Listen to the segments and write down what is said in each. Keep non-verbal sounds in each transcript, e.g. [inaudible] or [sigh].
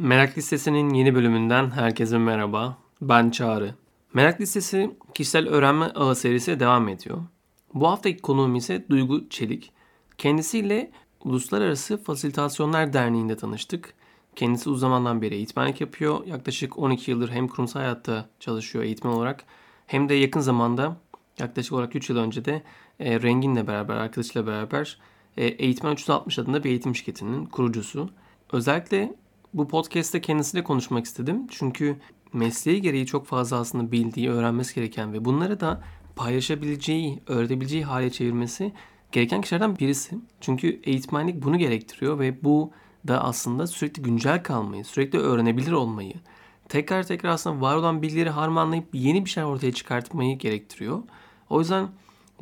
Merak Listesi'nin yeni bölümünden herkese merhaba. Ben Çağrı. Merak Listesi kişisel öğrenme ağı serisi devam ediyor. Bu haftaki konuğum ise Duygu Çelik. Kendisiyle Uluslararası Fasilitasyonlar Derneği'nde tanıştık. Kendisi uzun beri eğitmenlik yapıyor. Yaklaşık 12 yıldır hem kurumsal hayatta çalışıyor eğitmen olarak hem de yakın zamanda yaklaşık olarak 3 yıl önce de e, Rengin'le beraber, arkadaşıyla beraber e, Eğitmen 360 adında bir eğitim şirketinin kurucusu. Özellikle bu podcast'te kendisiyle konuşmak istedim. Çünkü mesleği gereği çok fazla aslında bildiği, öğrenmesi gereken ve bunları da paylaşabileceği, öğretebileceği hale çevirmesi gereken kişilerden birisi. Çünkü eğitmenlik bunu gerektiriyor ve bu da aslında sürekli güncel kalmayı, sürekli öğrenebilir olmayı, tekrar tekrar aslında var olan bilgileri harmanlayıp yeni bir şey ortaya çıkartmayı gerektiriyor. O yüzden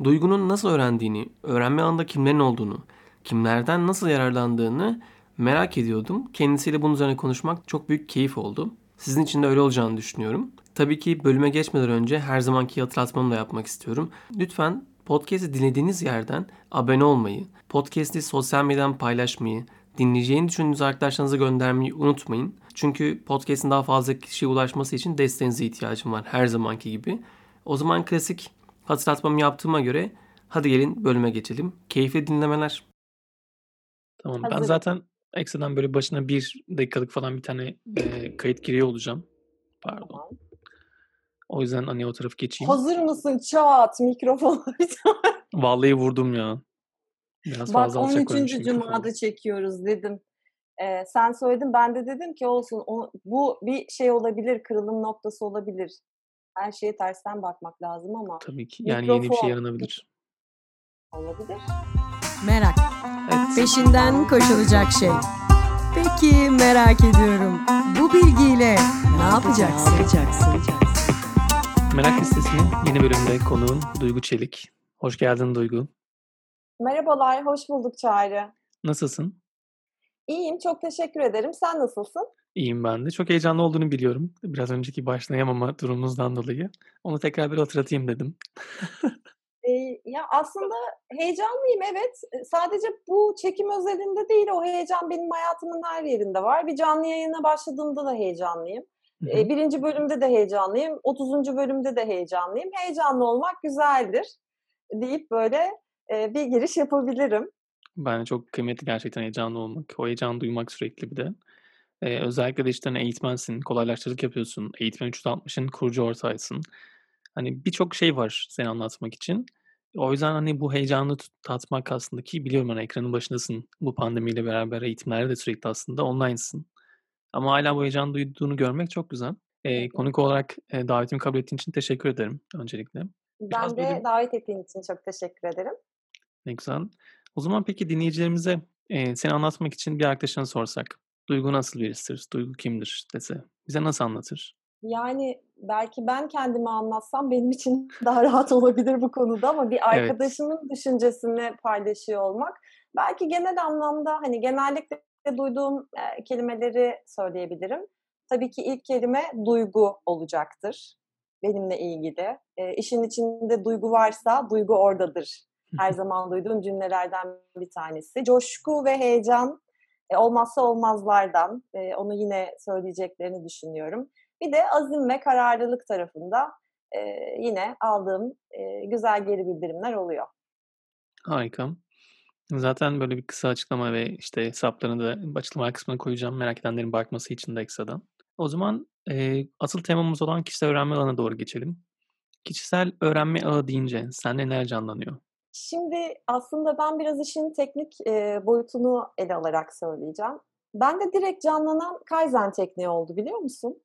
duygunun nasıl öğrendiğini, öğrenme anında kimlerin olduğunu, kimlerden nasıl yararlandığını merak ediyordum. Kendisiyle bunun üzerine konuşmak çok büyük keyif oldu. Sizin için de öyle olacağını düşünüyorum. Tabii ki bölüme geçmeden önce her zamanki hatırlatmamı da yapmak istiyorum. Lütfen podcast'i dinlediğiniz yerden abone olmayı, podcast'i sosyal medyadan paylaşmayı, dinleyeceğini düşündüğünüz arkadaşlarınıza göndermeyi unutmayın. Çünkü podcast'in daha fazla kişiye ulaşması için desteğinize ihtiyacım var her zamanki gibi. O zaman klasik hatırlatmamı yaptığıma göre hadi gelin bölüme geçelim. Keyifli dinlemeler. Tamam ben zaten ekstradan böyle başına bir dakikalık falan bir tane e, kayıt giriyor olacağım. Pardon. Tamam. O yüzden hani o taraf geçeyim. Hazır mısın? Çat mikrofon. [laughs] Vallahi vurdum ya. Biraz Bak fazla 13. Cuma'da çekiyoruz dedim. Ee, sen söyledin ben de dedim ki olsun o, bu bir şey olabilir kırılım noktası olabilir. Her şeye tersten bakmak lazım ama. Tabii ki yani mikrofon, yeni bir şey yaranabilir. Olabilir. Merak. Evet. Peşinden koşulacak şey. Peki merak ediyorum. Bu bilgiyle ne yapacaksın? Ne yapacaksın? Merak listesinin yeni bölümünde konuğum Duygu Çelik. Hoş geldin Duygu. Merhabalar, hoş bulduk Çağrı. Nasılsın? İyiyim, çok teşekkür ederim. Sen nasılsın? İyiyim ben de. Çok heyecanlı olduğunu biliyorum. Biraz önceki başlayamama durumumuzdan dolayı. Onu tekrar bir hatırlatayım dedim. [laughs] ya aslında heyecanlıyım evet. Sadece bu çekim özelinde değil, o heyecan benim hayatımın her yerinde var. Bir canlı yayına başladığımda da heyecanlıyım. Ee, birinci bölümde de heyecanlıyım. 30. bölümde de heyecanlıyım. Heyecanlı olmak güzeldir deyip böyle e, bir giriş yapabilirim. Bence çok kıymetli gerçekten heyecanlı olmak. O heyecan duymak sürekli bir de. Ee, özellikle de işte hani eğitmensin, kolaylaştırıcılık yapıyorsun. Eğitmen 360'ın kurucu ortaysın. Hani birçok şey var seni anlatmak için. O yüzden hani bu heyecanı tatmak aslında ki biliyorum hani ekranın başındasın. Bu pandemiyle beraber eğitimlerde de sürekli aslında online'sın. Ama hala bu heyecan duyduğunu görmek çok güzel. Ee, konuk olarak e, davetimi kabul ettiğin için teşekkür ederim öncelikle. Biraz ben de böyle... davet ettiğin için çok teşekkür ederim. Ne güzel. O zaman peki dinleyicilerimize e, seni anlatmak için bir arkadaşına sorsak. Duygu nasıl birisidir? Duygu kimdir dese. Bize nasıl anlatır? Yani belki ben kendimi anlatsam benim için [laughs] daha rahat olabilir bu konuda ama bir arkadaşımın evet. düşüncesini paylaşıyor olmak belki genel anlamda hani genellikle duyduğum e, kelimeleri söyleyebilirim. Tabii ki ilk kelime duygu olacaktır benimle ilgili. E, işin içinde duygu varsa duygu oradadır her zaman duyduğum cümlelerden bir tanesi. Coşku ve heyecan e, olmazsa olmazlardan. E, onu yine söyleyeceklerini düşünüyorum. Bir de azim ve kararlılık tarafında e, yine aldığım e, güzel geri bildirimler oluyor. Harika. Zaten böyle bir kısa açıklama ve işte hesaplarını da açıklama kısmına koyacağım merak edenlerin bakması için de ekstradan. O zaman e, asıl temamız olan kişisel öğrenme alanına doğru geçelim. Kişisel öğrenme ağı deyince sende neler canlanıyor? Şimdi aslında ben biraz işin teknik e, boyutunu ele alarak söyleyeceğim. Ben de direkt canlanan Kaizen tekniği oldu biliyor musun?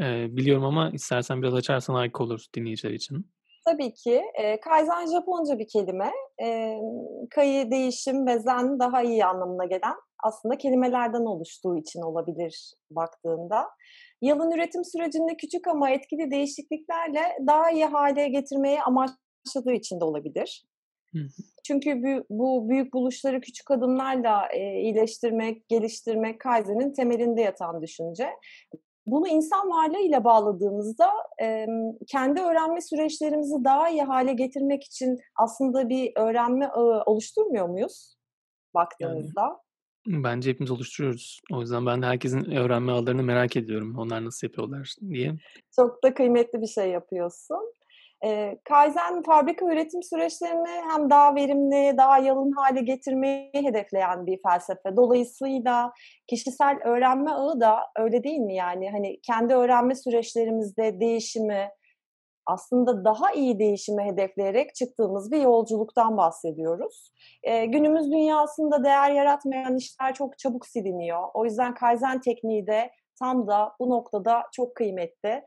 Ee, biliyorum ama istersen biraz açarsan harika olur dinleyiciler için. Tabii ki. E, Kaizen Japonca bir kelime. E, kai, değişim ve zen daha iyi anlamına gelen aslında kelimelerden oluştuğu için olabilir baktığında. Yalın üretim sürecinde küçük ama etkili değişikliklerle daha iyi hale getirmeyi amaçladığı için de olabilir. Çünkü bu, bu büyük buluşları küçük adımlarla e, iyileştirmek, geliştirmek Kaizen'in temelinde yatan düşünce. Bunu insan varlığı ile bağladığımızda e, kendi öğrenme süreçlerimizi daha iyi hale getirmek için aslında bir öğrenme ağı oluşturmuyor muyuz baktığımızda? Yani, Bence hepimiz oluşturuyoruz. O yüzden ben de herkesin öğrenme ağlarını merak ediyorum. Onlar nasıl yapıyorlar diye. Çok da kıymetli bir şey yapıyorsun. Eee, Kaizen fabrika üretim süreçlerini hem daha verimli, daha yalın hale getirmeyi hedefleyen bir felsefe. Dolayısıyla kişisel öğrenme ağı da öyle değil mi? Yani hani kendi öğrenme süreçlerimizde değişimi, aslında daha iyi değişimi hedefleyerek çıktığımız bir yolculuktan bahsediyoruz. Eee, günümüz dünyasında değer yaratmayan işler çok çabuk siliniyor. O yüzden Kaizen tekniği de tam da bu noktada çok kıymetli.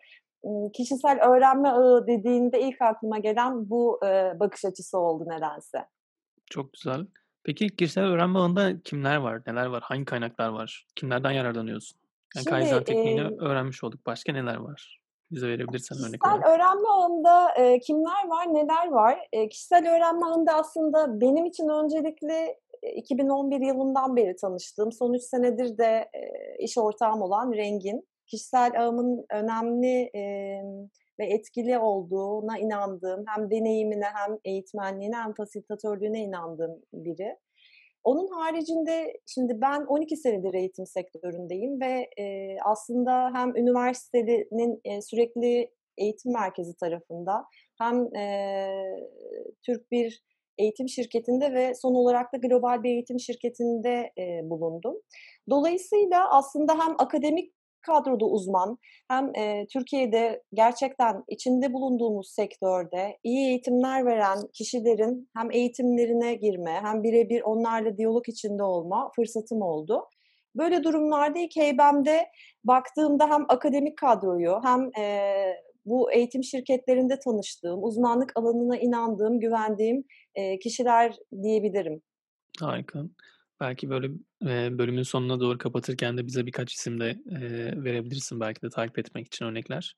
Kişisel öğrenme ağı dediğinde ilk aklıma gelen bu, eee, bakış açısı oldu nedense. Çok güzel. Peki kişisel öğrenme ağında kimler var, neler var, hangi kaynaklar var? Kimlerden yararlanıyorsun? Yani Şimdi, Kaizen tekniğini emm öğrenmiş olduk. Başka neler var? Bize verebilirsen örnek Kişisel olarak. öğrenme ağında, eee, kimler var, neler var? Eee, kişisel öğrenme ağında aslında benim için öncelikli, eee, 2011 yılından beri tanıştığım, son 3 senedir de, eee, iş ortağım olan Rengin. Kişisel ağımın önemli, emm, ve etkili olduğuna inandığım, hem deneyimine hem eğitmenliğine hem fasilitatörlüğüne inandığım biri. Onun haricinde şimdi ben 12 senedir eğitim sektöründeyim ve, eee, aslında hem üniversitenin, eee, sürekli eğitim merkezi tarafında hem, eee, Türk bir eğitim şirketinde ve son olarak da global bir eğitim şirketinde, eee, bulundum. Dolayısıyla aslında hem akademik kadroda uzman hem, eee, Türkiye'de gerçekten içinde bulunduğumuz sektörde iyi eğitimler veren kişilerin hem eğitimlerine girme hem bire bir onlarla diyalog içinde olma fırsatım oldu. Böyle durumlarda ilk heybemde baktığımda hem akademik kadroyu hem, eee, bu eğitim şirketlerinde tanıştığım, uzmanlık alanına inandığım, güvendiğim, eee, kişiler diyebilirim. Harika. Belki böyle, eee, bölümün sonuna doğru kapatırken de bize birkaç isim de, eee, verebilirsin belki de takip etmek için örnekler.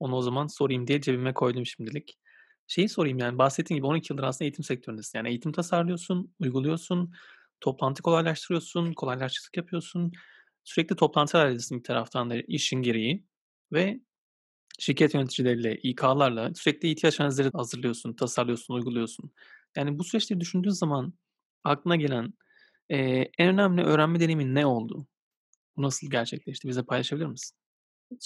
Onu o zaman sorayım diye cebime koydum şimdilik. Şeyi sorayım, yani, bahsettiğin gibi 12 yıldır aslında eğitim sektöründesin. Yani eğitim tasarlıyorsun, uyguluyorsun, toplantı kolaylaştırıyorsun, kolaylaştırıcılık yapıyorsun. Sürekli toplantılar halindesin bir taraftan da işin gereği ve şirket yöneticileriyle, İK'larla sürekli ihtiyaç analizleri hazırlıyorsun, tasarlıyorsun, uyguluyorsun. Yani bu süreçleri düşündüğün zaman aklına gelen, eee, en önemli öğrenme deneyimin ne oldu? Bu nasıl gerçekleşti? Bizle paylaşabilir misin?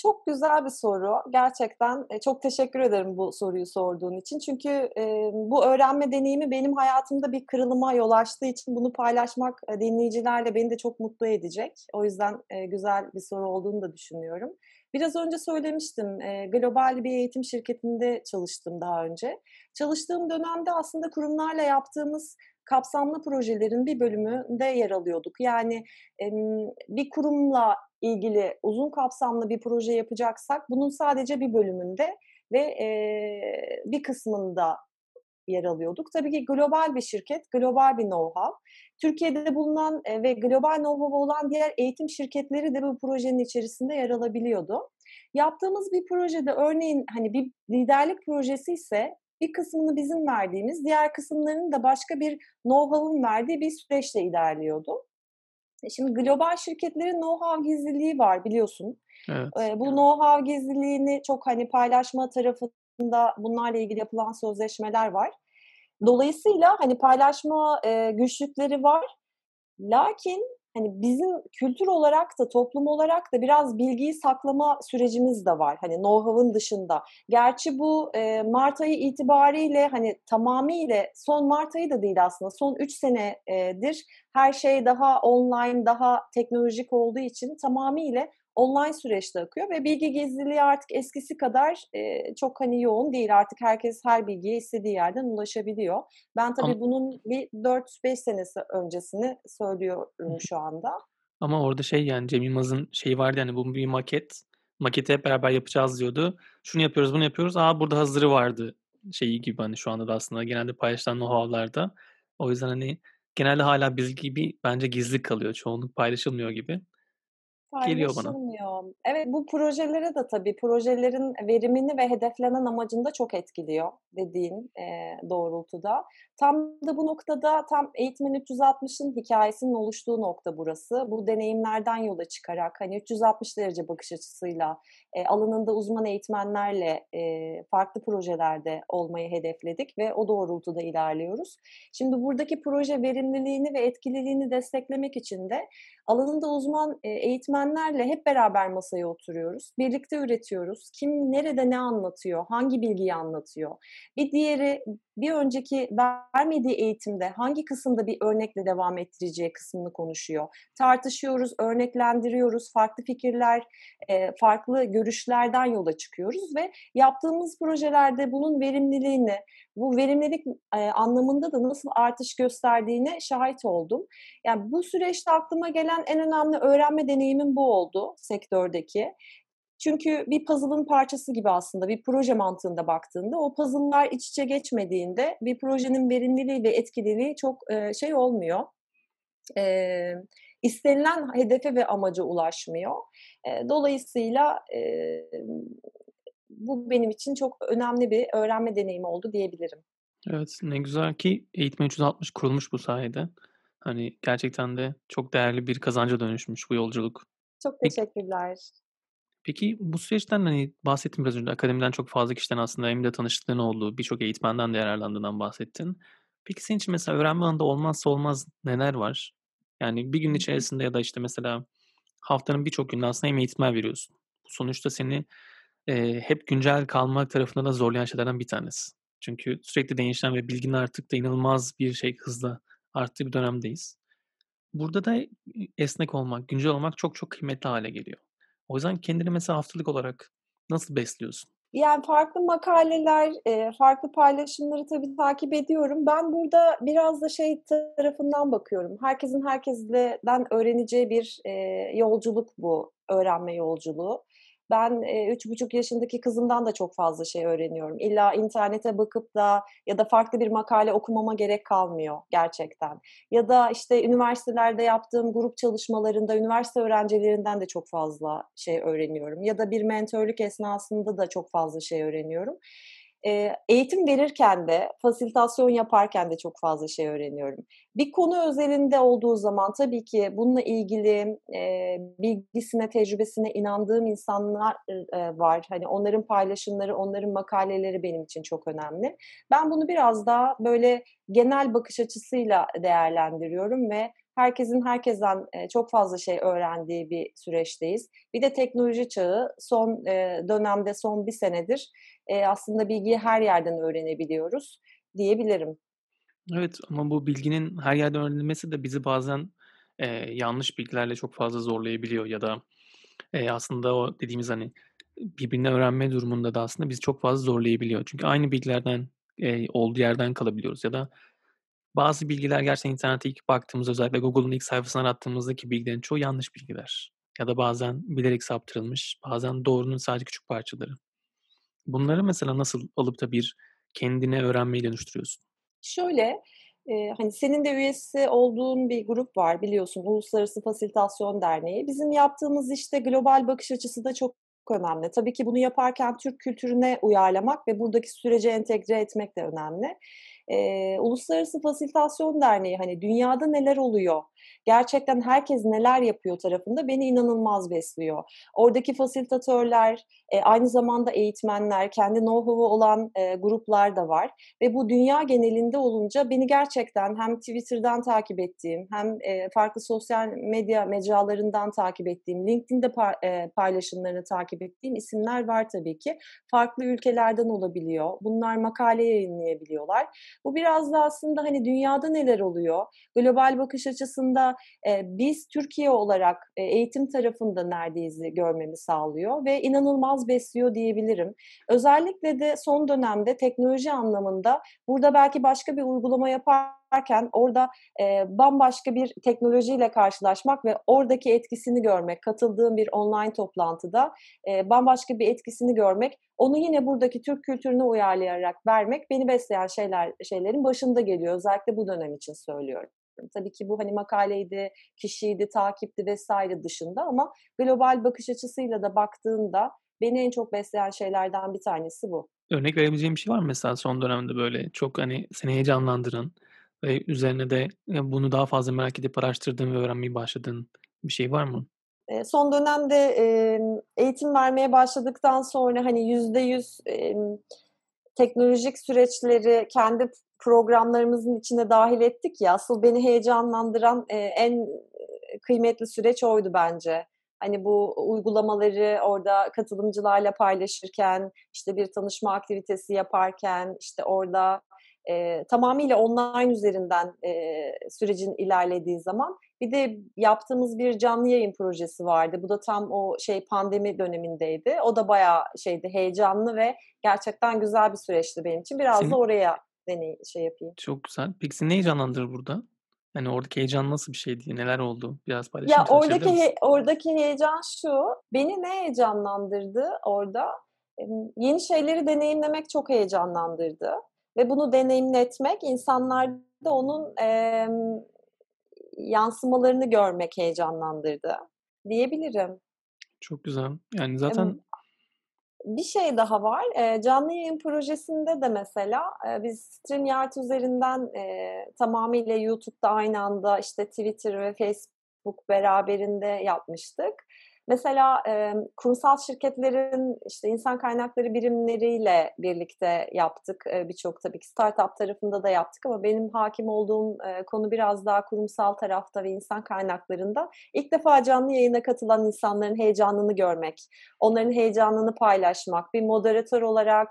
Çok güzel bir soru. Gerçekten, çok teşekkür ederim bu soruyu sorduğun için. Çünkü, eee, bu öğrenme deneyimi benim hayatımda bir kırılıma yol açtığı için bunu paylaşmak, eee, dinleyicilerle beni de çok mutlu edecek. O yüzden, eee, güzel bir soru olduğunu da düşünüyorum. Biraz önce söylemiştim, eee, global bir eğitim şirketinde çalıştım daha önce. Çalıştığım dönemde aslında kurumlarla yaptığımız kapsamlı projelerin bir bölümünde yer alıyorduk. Yani, bir kurumla ilgili uzun kapsamlı bir proje yapacaksak bunun sadece bir bölümünde ve, bir kısmında yer alıyorduk. Tabii ki global bir şirket, global bir know-how. Türkiye'de bulunan, eee, ve global know-how'u olan diğer eğitim şirketleri de bu projenin içerisinde yer alabiliyordu. Yaptığımız bir projede örneğin, hani, bir liderlik projesiyse bir kısmını bizim verdiğimiz, diğer kısımlarını da başka bir know-how'un verdiği bir süreçle ilerliyordu. E, şimdi global şirketlerin know-how gizliliği var biliyorsun. Evet. Eee, bu know-how gizliliğini çok, hani, paylaşma tarafında bunlarla ilgili yapılan sözleşmeler var. Dolayısıyla, hani, paylaşma, güçlükleri var. Lakin, hani, bizim kültür olarak da toplum olarak da biraz bilgiyi saklama sürecimiz de var, hani, know-how'ın dışında. Gerçi bu, eee, mart ayı itibariyle, hani, tamamıyla son mart ayı da değil aslında, son 3 senedir her şey daha online, daha teknolojik olduğu için tamamıyla online süreçte akıyor ve bilgi gizliliği artık eskisi kadar, eee, çok, hani, yoğun değil. Artık herkes her bilgiye istediği yerden ulaşabiliyor. Ben tabii bunun bir 4-5 senesi öncesini söylüyorum şu anda. Ama orada şey, yani, Cem Yılmaz'ın şeyi vardı, yani, "Bu bir maket, maketi hep beraber yapacağız." diyordu. "Şunu yapıyoruz, bunu yapıyoruz. A, burada hazırı vardı." şeyi gibi, hani, şu anda da aslında genelde paylaşılan know-how'larda. O yüzden, hani, genelde hâlâ bilgi bir bence gizli kalıyor. Çoğunluk paylaşılmıyor gibi. Geliyor bana. Evet, bu projelere de tabii projelerin verimini ve hedeflenen amacını da çok etkiliyor dediğin, eee, doğrultuda. Tam da bu noktada tam Eğitimin 360'ın hikâyesinin oluştuğu nokta burası. Bu deneyimlerden yola çıkarak, hani, 360 derece bakış açısıyla, eee, alanında uzman eğitmenlerle, eee, farklı projelerde olmayı hedefledik ve o doğrultuda ilerliyoruz. Şimdi buradaki proje verimliliğini ve etkililiğini desteklemek için de alanında uzman, eee, eğitmenlerle hep beraber masaya oturuyoruz. Birlikte üretiyoruz. Kim nerede ne anlatıyor, hangi bilgiyi anlatıyor? Bir diğeri bir önceki vermediği eğitimde hangi kısımda bir örnekle devam ettireceği kısmını konuşuyor. Tartışıyoruz, örneklendiriyoruz, farklı fikirler, eee, farklı görüşlerden yola çıkıyoruz ve yaptığımız projelerde bunun verimliliğini, bu verimlilik, eee, anlamında da nasıl artış gösterdiğine şahit oldum. Yani bu süreçte aklıma gelen en önemli öğrenme deneyimim bu oldu sektördeki. Çünkü bir puzzle'ın parçası gibi aslında bir proje mantığında baktığında o puzzle'lar iç içe geçmediğinde bir projenin verimliliği ve etkililiği çok, eee, şey olmuyor, eee, istenilen hedefe ve amaca ulaşmıyor. Eee, dolayısıyla, emm, bu benim için çok önemli bir öğrenme deneyimi oldu diyebilirim. Evet, ne güzel ki Eğitim 360 kurulmuş bu sayede. Hani, gerçekten de çok değerli bir kazanca dönüşmüş bu yolculuk. Çok teşekkürler. Peki bu süreçten, hani, bahsettin biraz önce, akademiden çok fazla kişiden aslında hem de tanışıklığın olduğu, birçok eğitmenden de yararlandığından bahsettin. Peki senin için mesela öğrenme alanında olmazsa olmaz neler var? Yani bir gün içerisinde ya da, işte, mesela haftanın birçok gününde aslında hem eğitimler veriyorsun. Bu sonuçta seni, eee, hep güncel kalmak tarafında da zorlayan şeylerden bir tanesi. Çünkü sürekli değişen ve bilginin artık da inanılmaz bir şey hızla arttığı bir dönemdeyiz. Burada da, esnek olmak, güncel olmak çok çok kıymetli hâle geliyor. O yüzden kendini mesela haftalık olarak nasıl besliyorsun? Yani farklı makaleler, farklı paylaşımları tabii takip ediyorum. Ben burada biraz da şey tarafından bakıyorum. Herkesin herkesten öğreneceği bir, yolculuk bu, öğrenme yolculuğu. Ben, eee, 3,5 yaşındaki kızımdan da çok fazla şey öğreniyorum. İlla internete bakıp da ya da farklı bir makale okumama gerek kalmıyor gerçekten. Ya da, işte, üniversitelerde yaptığım grup çalışmalarında üniversite öğrencilerinden de çok fazla şey öğreniyorum. Ya da bir mentörlük esnasında da çok fazla şey öğreniyorum. Eee, eğitim verirken de, fasilitasyon yaparken de çok fazla şey öğreniyorum. Bir konu özelinde olduğu zaman tabii ki bununla ilgili, eee, bilgisine, tecrübesine inandığım insanlar, eee, var. Hani, onların paylaşımları, onların makaleleri benim için çok önemli. Ben bunu biraz daha, böyle, genel bakış açısıyla değerlendiriyorum ve herkesin herkesten, eee, çok fazla şey öğrendiği bir süreçteyiz. Bir de teknoloji çağı son, eee, dönemde, son 1 senedir, eee, aslında bilgiyi her yerden öğrenebiliyoruz diyebilirim. Evet ama bu bilginin her yerden öğrenilmesi de bizi bazen, eee, yanlış bilgilerle çok fazla zorlayabiliyor ya da, eee, aslında o dediğimiz, hani, birbirini öğrenme durumunda da aslında bizi çok fazla zorlayabiliyor. Çünkü aynı bilgilerden, eee, olduğu yerden kalabiliyoruz ya da bazı bilgiler gerçekten internete ilk baktığımızda özellikle Google'un ilk sayfasını arattığımızdaki bilgilerin çoğu yanlış bilgiler ya da bazen bilerek saptırılmış, bazen doğrunun sadece küçük parçaları. Bunları mesela nasıl alıp da bir kendine öğrenmeyi dönüştürüyorsun? Şöyle, eee, hani, senin de üyesi olduğun bir grup var biliyorsun, Uluslararası Fasilitasyon Derneği. Bizim yaptığımız işte global bakış açısı da çok önemli. Tabii ki bunu yaparken Türk kültürüne uyarlamak ve buradaki sürece entegre etmek de önemli. Eee, Uluslararası Fasilitasyon Derneği, hani, dünyada neler oluyor, gerçekten herkes neler yapıyor tarafında beni inanılmaz besliyor. Oradaki fasilitatörler, eee, aynı zamanda eğitmenler, kendi know-how'u olan, eee, gruplar da var ve bu dünya genelinde olunca beni gerçekten hem Twitter'dan takip ettiğim hem, eee, farklı sosyal medya mecralarından takip ettiğim, LinkedIn'de pa eee, paylaşımlarını takip ettiğim isimler var tabii ki. Farklı ülkelerden olabiliyor. Bunlar makale yayınlayabiliyorlar. Bu biraz da aslında, hani, dünyada neler oluyor, global bakış açısında, eee, biz Türkiye olarak, eee, eğitim tarafında neredeyizi görmemi sağlıyor ve inanılmaz besliyor diyebilirim. Özellikle de son dönemde teknoloji anlamında burada belki başka bir uygulama yaparken orada, eee, bambaşka bir teknolojiyle karşılaşmak ve oradaki etkisini görmek, katıldığım bir online toplantıda, eee, bambaşka bir etkisini görmek, onu yine buradaki Türk kültürüne uyarlayarak vermek beni besleyen şeyler şeylerin başında geliyor. Özellikle bu dönem için söylüyorum. Tabii ki bu hani makaleydi, kişiydi, takipti vesaire dışında ama global bakış açısıyla da baktığında beni en çok besleyen şeylerden bir tanesi bu. Örnek verebileceğin bir şey var mı mesela son dönemde böyle çok hani seni heyecanlandıran ve üzerine de bunu daha fazla merak edip araştırdığın ve öğrenmeye başladığın bir şey var mı? Eee, son dönemde, eğitim vermeye başladıktan sonra hani %100 emm, teknolojik süreçleri kendi programlarımızın içine dâhil ettik ya, asıl beni heyecanlandıran, eee, en kıymetli süreç oydu bence. Hani bu uygulamaları orada katılımcılarla paylaşırken, işte bir tanışma aktivitesi yaparken, işte orada, eee, tamamıyla online üzerinden, eee, sürecin ilerlediği zaman bir de yaptığımız bir canlı yayın projesi vardı. Bu da tam o şey pandemi dönemindeydi. O da bayağı şeydi, heyecanlı ve gerçekten güzel bir süreçti benim için. Biraz Seni da oraya deney şey yapayım. Çok güzel. Peki seni ne heyecanlandırır burada? Hani oradaki heyecan nasıl bir şeydi? Neler oldu? Biraz Ya paylaşır açabilir oradaki he oradaki heyecan şu, beni ne heyecanlandırdı orada? Yeni şeyleri deneyimlemek çok heyecanlandırdı ve bunu deneyimletmek, insanlarda onun, emm, yansımalarını görmek heyecanlandırdı diyebilirim. Çok güzel. Yani zaten bir şey daha var. Eee, canlı yayın projesinde de mesela, eee, biz StreamYard üzerinden, eee, tamamıyla YouTube'da aynı anda, işte, Twitter ve Facebook beraberinde yapmıştık. Mesela, emm, kurumsal şirketlerin, işte, insan kaynakları birimleriyle birlikte yaptık. Eee, birçok tabii ki startup tarafında da yaptık ama benim hâkim olduğum, eee, konu biraz daha kurumsal tarafta ve insan kaynaklarında. İlk defa canlı yayına katılan insanların heyecanını görmek, onların heyecanını paylaşmak, bir moderatör olarak,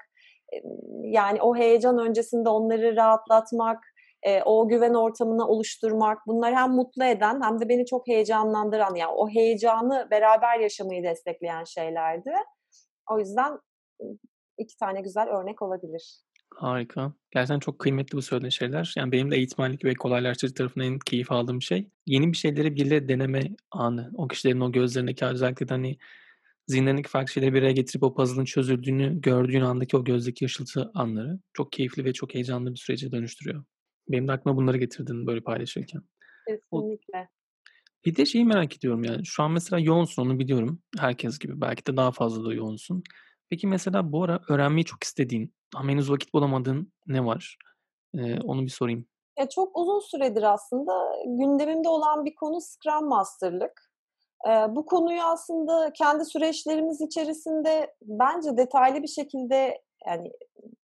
yani o heyecan öncesinde onları rahatlatmak, eee, o güven ortamını oluşturmak, bunlar hem mutlu eden hem de beni çok heyecanlandıran, yani o heyecanı beraber yaşamayı destekleyen şeylerdi. O yüzden, 2 tane güzel örnek olabilir. Harika. Gerçekten çok kıymetli bu söylediğin şeyler. Yani benim de eğitmenlik ve kolaylaştırıcı tarafından en keyif aldığım şey, yeni bir şeyleri biriyle deneme anı. O kişilerin o gözlerindeki özellikle hani zihinlerindeki farklı şeyleri bir araya getirip o puzzle'ın çözüldüğünü gördüğün andaki o gözdeki ışıltı anları çok keyifli ve çok heyecanlı bir sürece dönüştürüyor. Benim de aklıma bunları getirdin böyle paylaşırken. O Kesinlikle. Bir de şeyi merak ediyorum yani, şu an mesela yoğunsun, onu biliyorum. Herkes gibi. Belki de daha fazla da yoğunsun. Peki mesela bu ara öğrenmeyi çok istediğin ama henüz vakit bulamadığın ne var? Eee, onu bir sorayım. Ya, çok uzun süredir aslında gündemimde olan bir konu Scrum Master'lık. Eee, bu konuyu aslında kendi süreçlerimiz içerisinde bence detaylı bir şekilde, yani,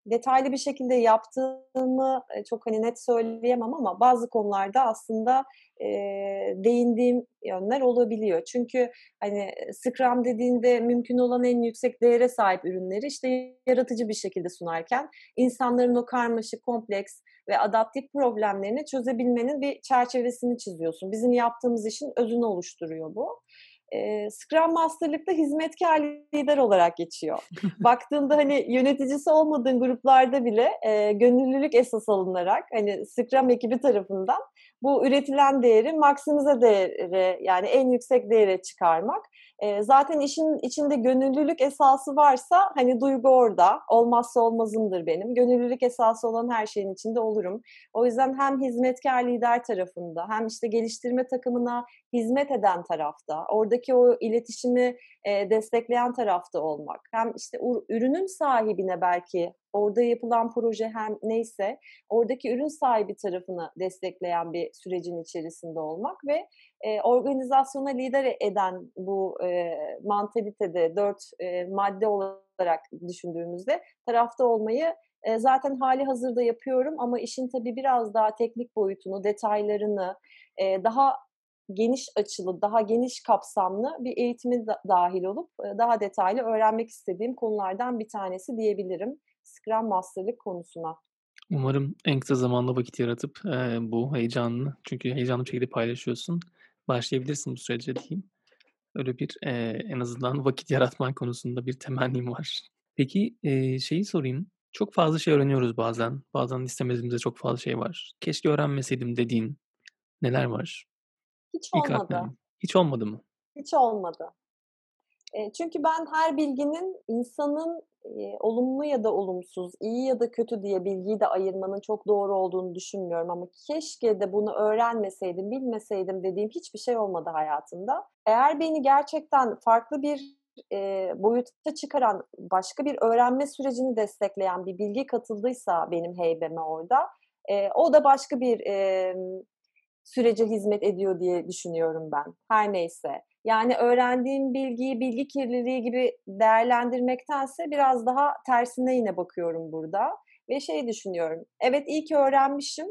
detaylı bir şekilde yaptığımı, eee, çok, hani, net söyleyemem ama bazı konularda aslında, eee, değindiğim yönler olabiliyor. Çünkü, hani, Scrum dediğinde mümkün olan en yüksek değere sahip ürünleri, işte, yaratıcı bir şekilde sunarken insanların o karmaşık, kompleks ve adaptif problemlerini çözebilmenin bir çerçevesini çiziyorsun. Bizim yaptığımız işin özünü oluşturuyor bu. Eee, Scrum Master'lık da hizmetkâr lider olarak geçiyor. [laughs] Baktığında, hani, yöneticisi olmadığın gruplarda bile, eee, gönüllülük esas alınarak, hani, Scrum ekibi tarafından bu üretilen değeri maksimize değere, yani en yüksek değere çıkarmak. Eee, zaten işin içinde gönüllülük esası varsa, hani, duygu orada. Olmazsa olmazımdır benim. Gönüllülük esası olan her şeyin içinde olurum. O yüzden hem hizmetkâr lider tarafında hem, işte, geliştirme takımına hizmet eden tarafta, oradaki o iletişimi, eee, destekleyen tarafta olmak, hem, işte, ürünün sahibine belki orada yapılan proje hem neyse, oradaki ürün sahibi tarafını destekleyen bir sürecin içerisinde olmak ve, eee, organizasyona lider eden bu, eee, mantalitede 4 eee, madde olarak düşündüğümüzde tarafta olmayı, eee, zaten hâlihazırda yapıyorum ama işin tabii biraz daha teknik boyutunu, detaylarını, eee, daha geniş açılı, daha geniş kapsamlı bir eğitime da dâhil olup, eee, daha detaylı öğrenmek istediğim konulardan bir tanesi diyebilirim Scrum Master'lık konusuna. Umarım en kısa zamanda vakit yaratıp, eee, bu heyecanını çünkü heyecanlı bir şekilde paylaşıyorsun, başlayabilirsin bu sürece diyeyim. Öyle bir, eee, en azından vakit yaratman konusunda bir temennim var. Peki, eee, şeyi sorayım, çok fazla şey öğreniyoruz bazen. Bazen istemediğimizde çok fazla şey var. "Keşke öğrenmeseydim." dediğin neler var? Hiç İlk aklına olmadı. gelen. Hiç olmadı mı? Hiç olmadı. E, çünkü ben her bilginin insanın e, olumlu ya da olumsuz, iyi ya da kötü diye bilgiyi de ayırmanın çok doğru olduğunu düşünmüyorum ama keşke de bunu öğrenmeseydim, bilmeseydim dediğim hiçbir şey olmadı hayatımda. Eğer beni gerçekten farklı bir e, boyuta çıkaran başka bir öğrenme sürecini destekleyen bir bilgi katıldıysa benim heybeme orada, e, o da başka bir e, sürece hizmet ediyor diye düşünüyorum ben. Her neyse. Yani öğrendiğim bilgiyi bilgi kirliliği gibi değerlendirmektense biraz daha tersine yine bakıyorum burada. Ve şey düşünüyorum. Evet iyi ki öğrenmişim.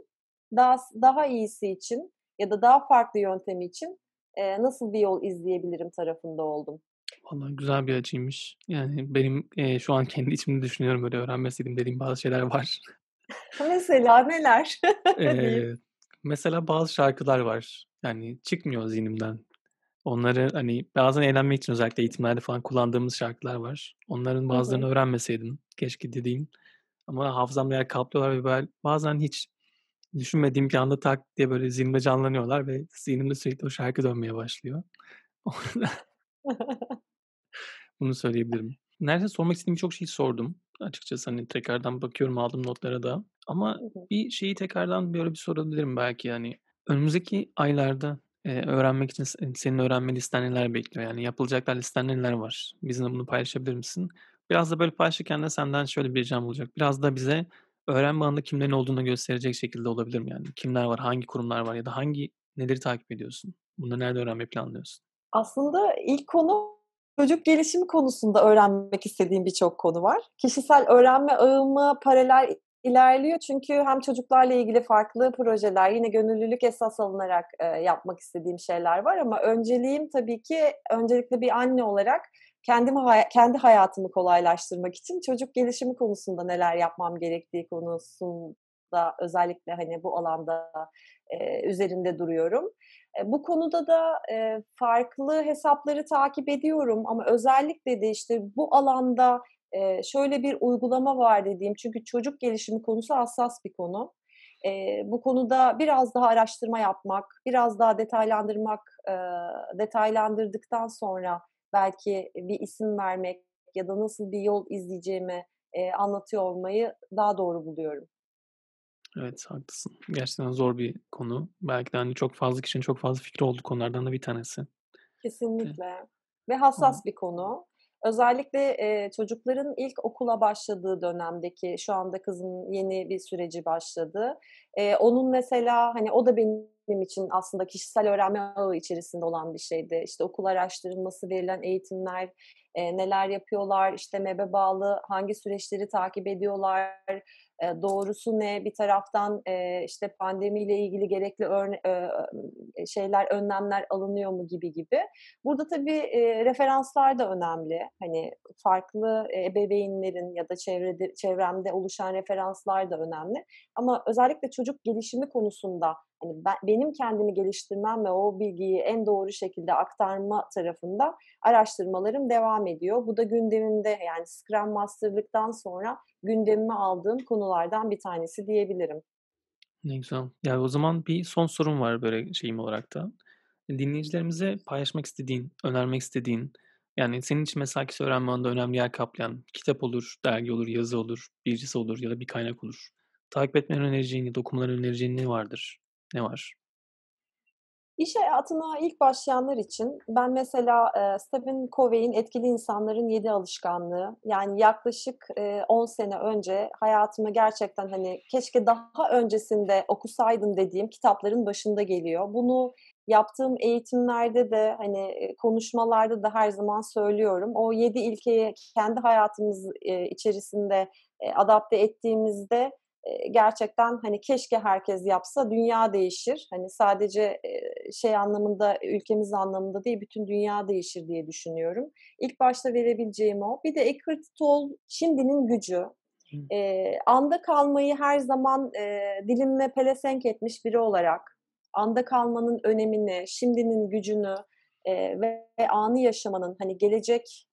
Daha, daha iyisi için ya da daha farklı yöntemi için e, nasıl bir yol izleyebilirim tarafında oldum. Vallahi güzel bir açıymış. Yani benim e, şu an kendi içimde düşünüyorum böyle öğrenmeseydim dediğim bazı şeyler var. [laughs] Mesela neler? ee, [laughs] mesela bazı şarkılar var. Yani çıkmıyor zihnimden. Onları hani bazen eğlenmek için özellikle eğitimlerde falan kullandığımız şarkılar var. Onların bazılarını hı hı. öğrenmeseydim keşke dediğim. Ama hafızamda yer kaplıyorlar ve böyle bazen hiç düşünmediğim bir anda tak diye böyle zihnimde canlanıyorlar ve zihnimde sürekli o şarkı dönmeye başlıyor. [laughs] [laughs] Bunu söyleyebilirim. Neredeyse sormak istediğim birçok şeyi sordum. Açıkçası hani tekrardan bakıyorum aldım notlara da. Ama bir şeyi tekrardan böyle bir sorabilirim belki yani. Önümüzdeki aylarda e, öğrenmek için senin öğrenme listen neler bekliyor? Yani yapılacaklar listen neler var? Bizimle bunu paylaşabilir misin? Biraz da böyle paylaşırken de senden şöyle bir ricam olacak. Biraz da bize öğrenme alanında kimlerin olduğunu gösterecek şekilde olabilir mi? Yani kimler var, hangi kurumlar var ya da hangi neleri takip ediyorsun? Bunları nerede öğrenmeyi planlıyorsun? Aslında ilk konu çocuk gelişimi konusunda öğrenmek istediğim birçok konu var. Kişisel öğrenme ağımı paralel ilerliyor çünkü hem çocuklarla ilgili farklı projeler yine gönüllülük esas alınarak e, yapmak istediğim şeyler var ama önceliğim tabii ki öncelikle bir anne olarak kendimi kendi hayatımı kolaylaştırmak için çocuk gelişimi konusunda neler yapmam gerektiği konusunda özellikle hani bu alanda e, üzerinde duruyorum. E, bu konuda da e, farklı hesapları takip ediyorum ama özellikle de işte bu alanda e, şöyle bir uygulama var dediğim çünkü çocuk gelişimi konusu hassas bir konu. E, bu konuda biraz daha araştırma yapmak, biraz daha detaylandırmak, e, detaylandırdıktan sonra belki bir isim vermek ya da nasıl bir yol izleyeceğimi e, anlatıyor olmayı daha doğru buluyorum. Evet haklısın. Gerçekten zor bir konu. Belki de hani çok fazla kişinin çok fazla fikri olduğu konulardan da bir tanesi. Kesinlikle. Evet. Ve hassas Hı. bir konu. Özellikle e, çocukların ilk okula başladığı dönemdeki şu anda kızın yeni bir süreci başladı. E, onun mesela hani o da benim için aslında kişisel öğrenme ağı içerisinde olan bir şeydi. İşte okul araştırılması, verilen eğitimler, e, neler yapıyorlar, işte MEB'e bağlı hangi süreçleri takip ediyorlar, doğrusu ne, bir taraftan işte pandemiyle ilgili gerekli örne- şeyler, önlemler alınıyor mu gibi gibi. Burada tabii referanslar da önemli. Hani farklı ebeveynlerin ya da çevrede, çevremde oluşan referanslar da önemli. Ama özellikle çocuk gelişimi konusunda hani ben, benim kendimi geliştirmem ve o bilgiyi en doğru şekilde aktarma tarafında araştırmalarım devam ediyor. Bu da gündemimde yani Scrum Master'lıktan sonra gündemime aldığım konulardan bir tanesi diyebilirim. Ne güzel. Yani o zaman bir son sorum var böyle şeyim olarak da. Dinleyicilerimize paylaşmak istediğin, önermek istediğin, yani senin için mesela kişi öğrenme alanında önemli yer kaplayan kitap olur, dergi olur, yazı olur, birisi olur ya da bir kaynak olur. Takip etmenin önereceğin ya da okumaların önereceğin ne vardır? Ne var? İş hayatına ilk başlayanlar için ben mesela e, Stephen Covey'in Etkili İnsanların Yedi Alışkanlığı yani yaklaşık e, 10 sene önce hayatımı gerçekten hani keşke daha öncesinde okusaydım dediğim kitapların başında geliyor. Bunu yaptığım eğitimlerde de hani konuşmalarda da her zaman söylüyorum. O yedi ilkeyi kendi hayatımız e, içerisinde e, adapte ettiğimizde gerçekten hani keşke herkes yapsa dünya değişir. Hani sadece şey anlamında ülkemiz anlamında değil bütün dünya değişir diye düşünüyorum. İlk başta verebileceğim o. Bir de Eckhart Tolle şimdinin gücü. E, anda kalmayı her zaman e, dilimle pelesenk etmiş biri olarak anda kalmanın önemini, şimdinin gücünü e, ve anı yaşamanın hani gelecek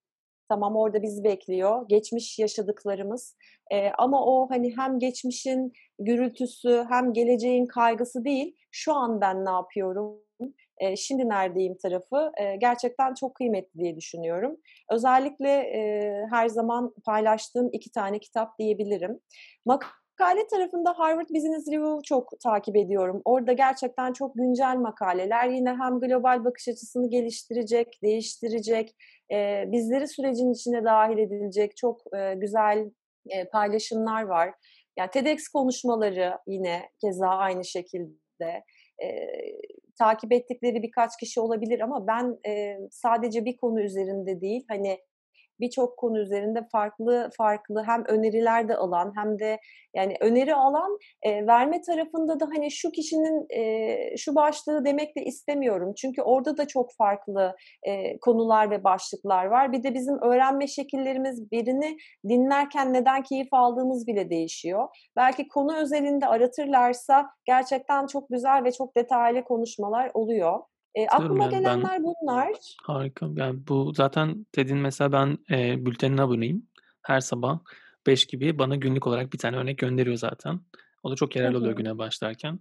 Tamam orada bizi bekliyor. Geçmiş yaşadıklarımız. E, ama o hani hem geçmişin gürültüsü hem geleceğin kaygısı değil. Şu an ben ne yapıyorum? e, şimdi neredeyim tarafı e, gerçekten çok kıymetli diye düşünüyorum. Özellikle e, her zaman paylaştığım iki tane kitap diyebilirim. Makale tarafında Harvard Business Review çok takip ediyorum. Orada gerçekten çok güncel makaleler. Yine hem global bakış açısını geliştirecek, değiştirecek, e, bizleri sürecin içine dahil edilecek çok e, güzel e, paylaşımlar var. Yani TEDx konuşmaları yine keza aynı şekilde e, takip ettikleri birkaç kişi olabilir ama ben e, sadece bir konu üzerinde değil hani birçok konu üzerinde farklı farklı hem öneriler de alan hem de yani öneri alan e, verme tarafında da hani şu kişinin e, şu başlığı demek de istemiyorum. Çünkü orada da çok farklı e, konular ve başlıklar var. Bir de bizim öğrenme şekillerimiz birini dinlerken neden keyif aldığımız bile değişiyor. Belki konu özelinde aratırlarsa gerçekten çok güzel ve çok detaylı konuşmalar oluyor. E, aklıma yani gelenler ben bunlar. harika. Yani bu zaten TED'in mesela ben e, bültenine aboneyim. Her sabah 5 gibi bana günlük olarak bir tane örnek gönderiyor zaten. O da çok yararlı oluyor güne başlarken.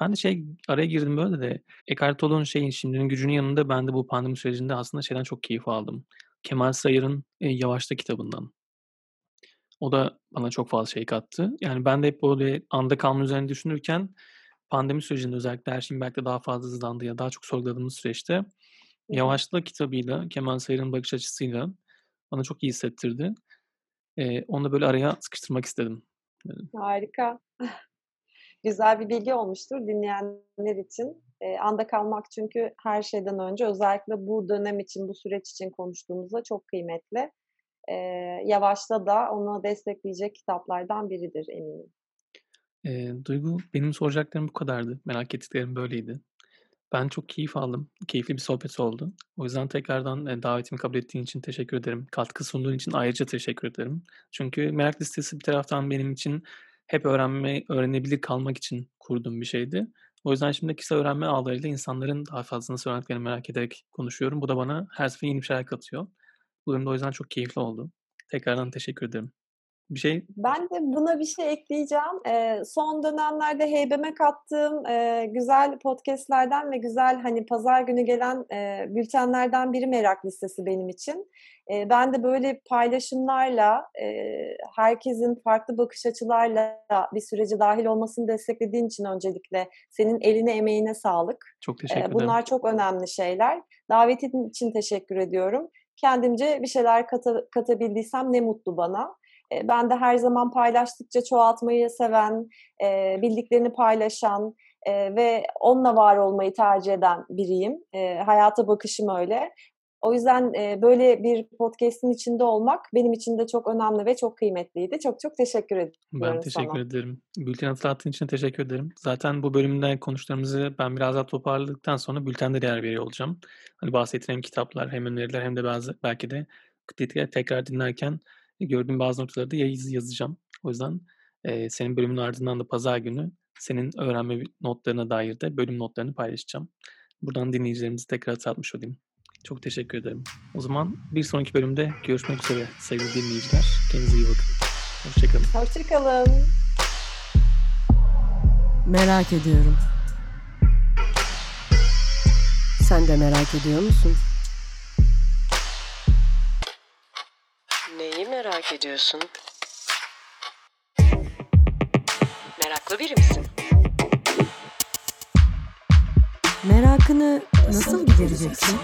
Ben de şey araya girdim böyle de Eckhart Tolle'un şeyin Şimdinin Gücünün yanında ben de bu pandemi sürecinde aslında şeyden çok keyif aldım. Kemal Sayar'ın e, Yavaşla kitabından. O da bana çok fazla şey kattı. Yani ben de hep böyle anda kalma üzerine düşünürken pandemi sürecinde özellikle her şeyin belki daha fazla hızlandığı ya daha çok sorguladığımız süreçte. Yavaşla kitabıyla, Kemal Sayar'ın bakış açısıyla bana çok iyi hissettirdi. Eee, onu da böyle araya sıkıştırmak istedim. Harika. [laughs] Güzel bir bilgi olmuştur dinleyenler için. Eee, anda kalmak çünkü her şeyden önce özellikle bu dönem için, bu süreç için konuştuğumuzda çok kıymetli. Eee, Yavaşla da onu destekleyecek kitaplardan biridir eminim. Eee, Duygu, benim soracaklarım bu kadardı. Merak ettiklerim böyleydi. Ben çok keyif aldım. Keyifli bir sohbet oldu. O yüzden tekrardan, davetimi kabul ettiğin için teşekkür ederim. Katkı sunduğun için ayrıca teşekkür ederim. Çünkü merak listesi bir taraftan benim için hep öğrenme öğrenebilir kalmak için kurduğum bir şeydi. O yüzden şimdi kısa öğrenme ağlarıyla insanların daha fazla nasıl öğrendiklerini merak ederek konuşuyorum. Bu da bana her seferinde yeni bir şeyler katıyor. Bu de o yüzden çok keyifli oldu. Tekrardan teşekkür ederim. Bir şey Ben de buna bir şey ekleyeceğim. Eee, son dönemlerde heybeme kattığım, eee, güzel podcast'lerden ve güzel, hani, pazar günü gelen, eee, bültenlerden biri Merak Listesi benim için. Eee, ben de böyle paylaşımlarla, eee, herkesin farklı bakış açılarla bir sürece dâhil olmasını desteklediğin için öncelikle senin eline emeğine sağlık. Çok teşekkür ederim. bunlar çok önemli şeyler. Davetin için teşekkür ediyorum. Kendimce bir şeyler kata katabildiysem ne mutlu bana. Ben de her zaman paylaştıkça çoğaltmayı seven, bildiklerini paylaşan, ve onunla var olmayı tercih eden biriyim. Hayata bakışım öyle. O yüzden, böyle bir podcast'in içinde olmak benim için de çok önemli ve çok kıymetliydi. Çok çok teşekkür Ben ediyorum teşekkür sana. ederim. Bülteni hatırlattığın için teşekkür ederim. Zaten bu bölümde konuştuklarımızı ben biraz daha toparladıktan sonra bültende de yer veriyor olacağım. Hani bahsettiğin hem kitaplar hem öneriler hem de bazı belki de tekrar dinlerken gördüğüm bazı noktaları da yaz yazacağım. O yüzden, eee, senin bölümün ardından da pazar günü senin öğrenme notlarına dair de bölüm notlarını paylaşacağım. Buradan dinleyicilerimize tekrar hatırlatmış olayım. Çok teşekkür ederim. O zaman bir sonraki bölümde görüşmek üzere sevgili dinleyiciler. Kendinize iyi bakın. Hoşça kalın. Hoşça kalın. Merak ediyorum. Sen de merak ediyor musun? Merak ediyorsun? Meraklı biri misin? Merakını nasıl gidereceksin?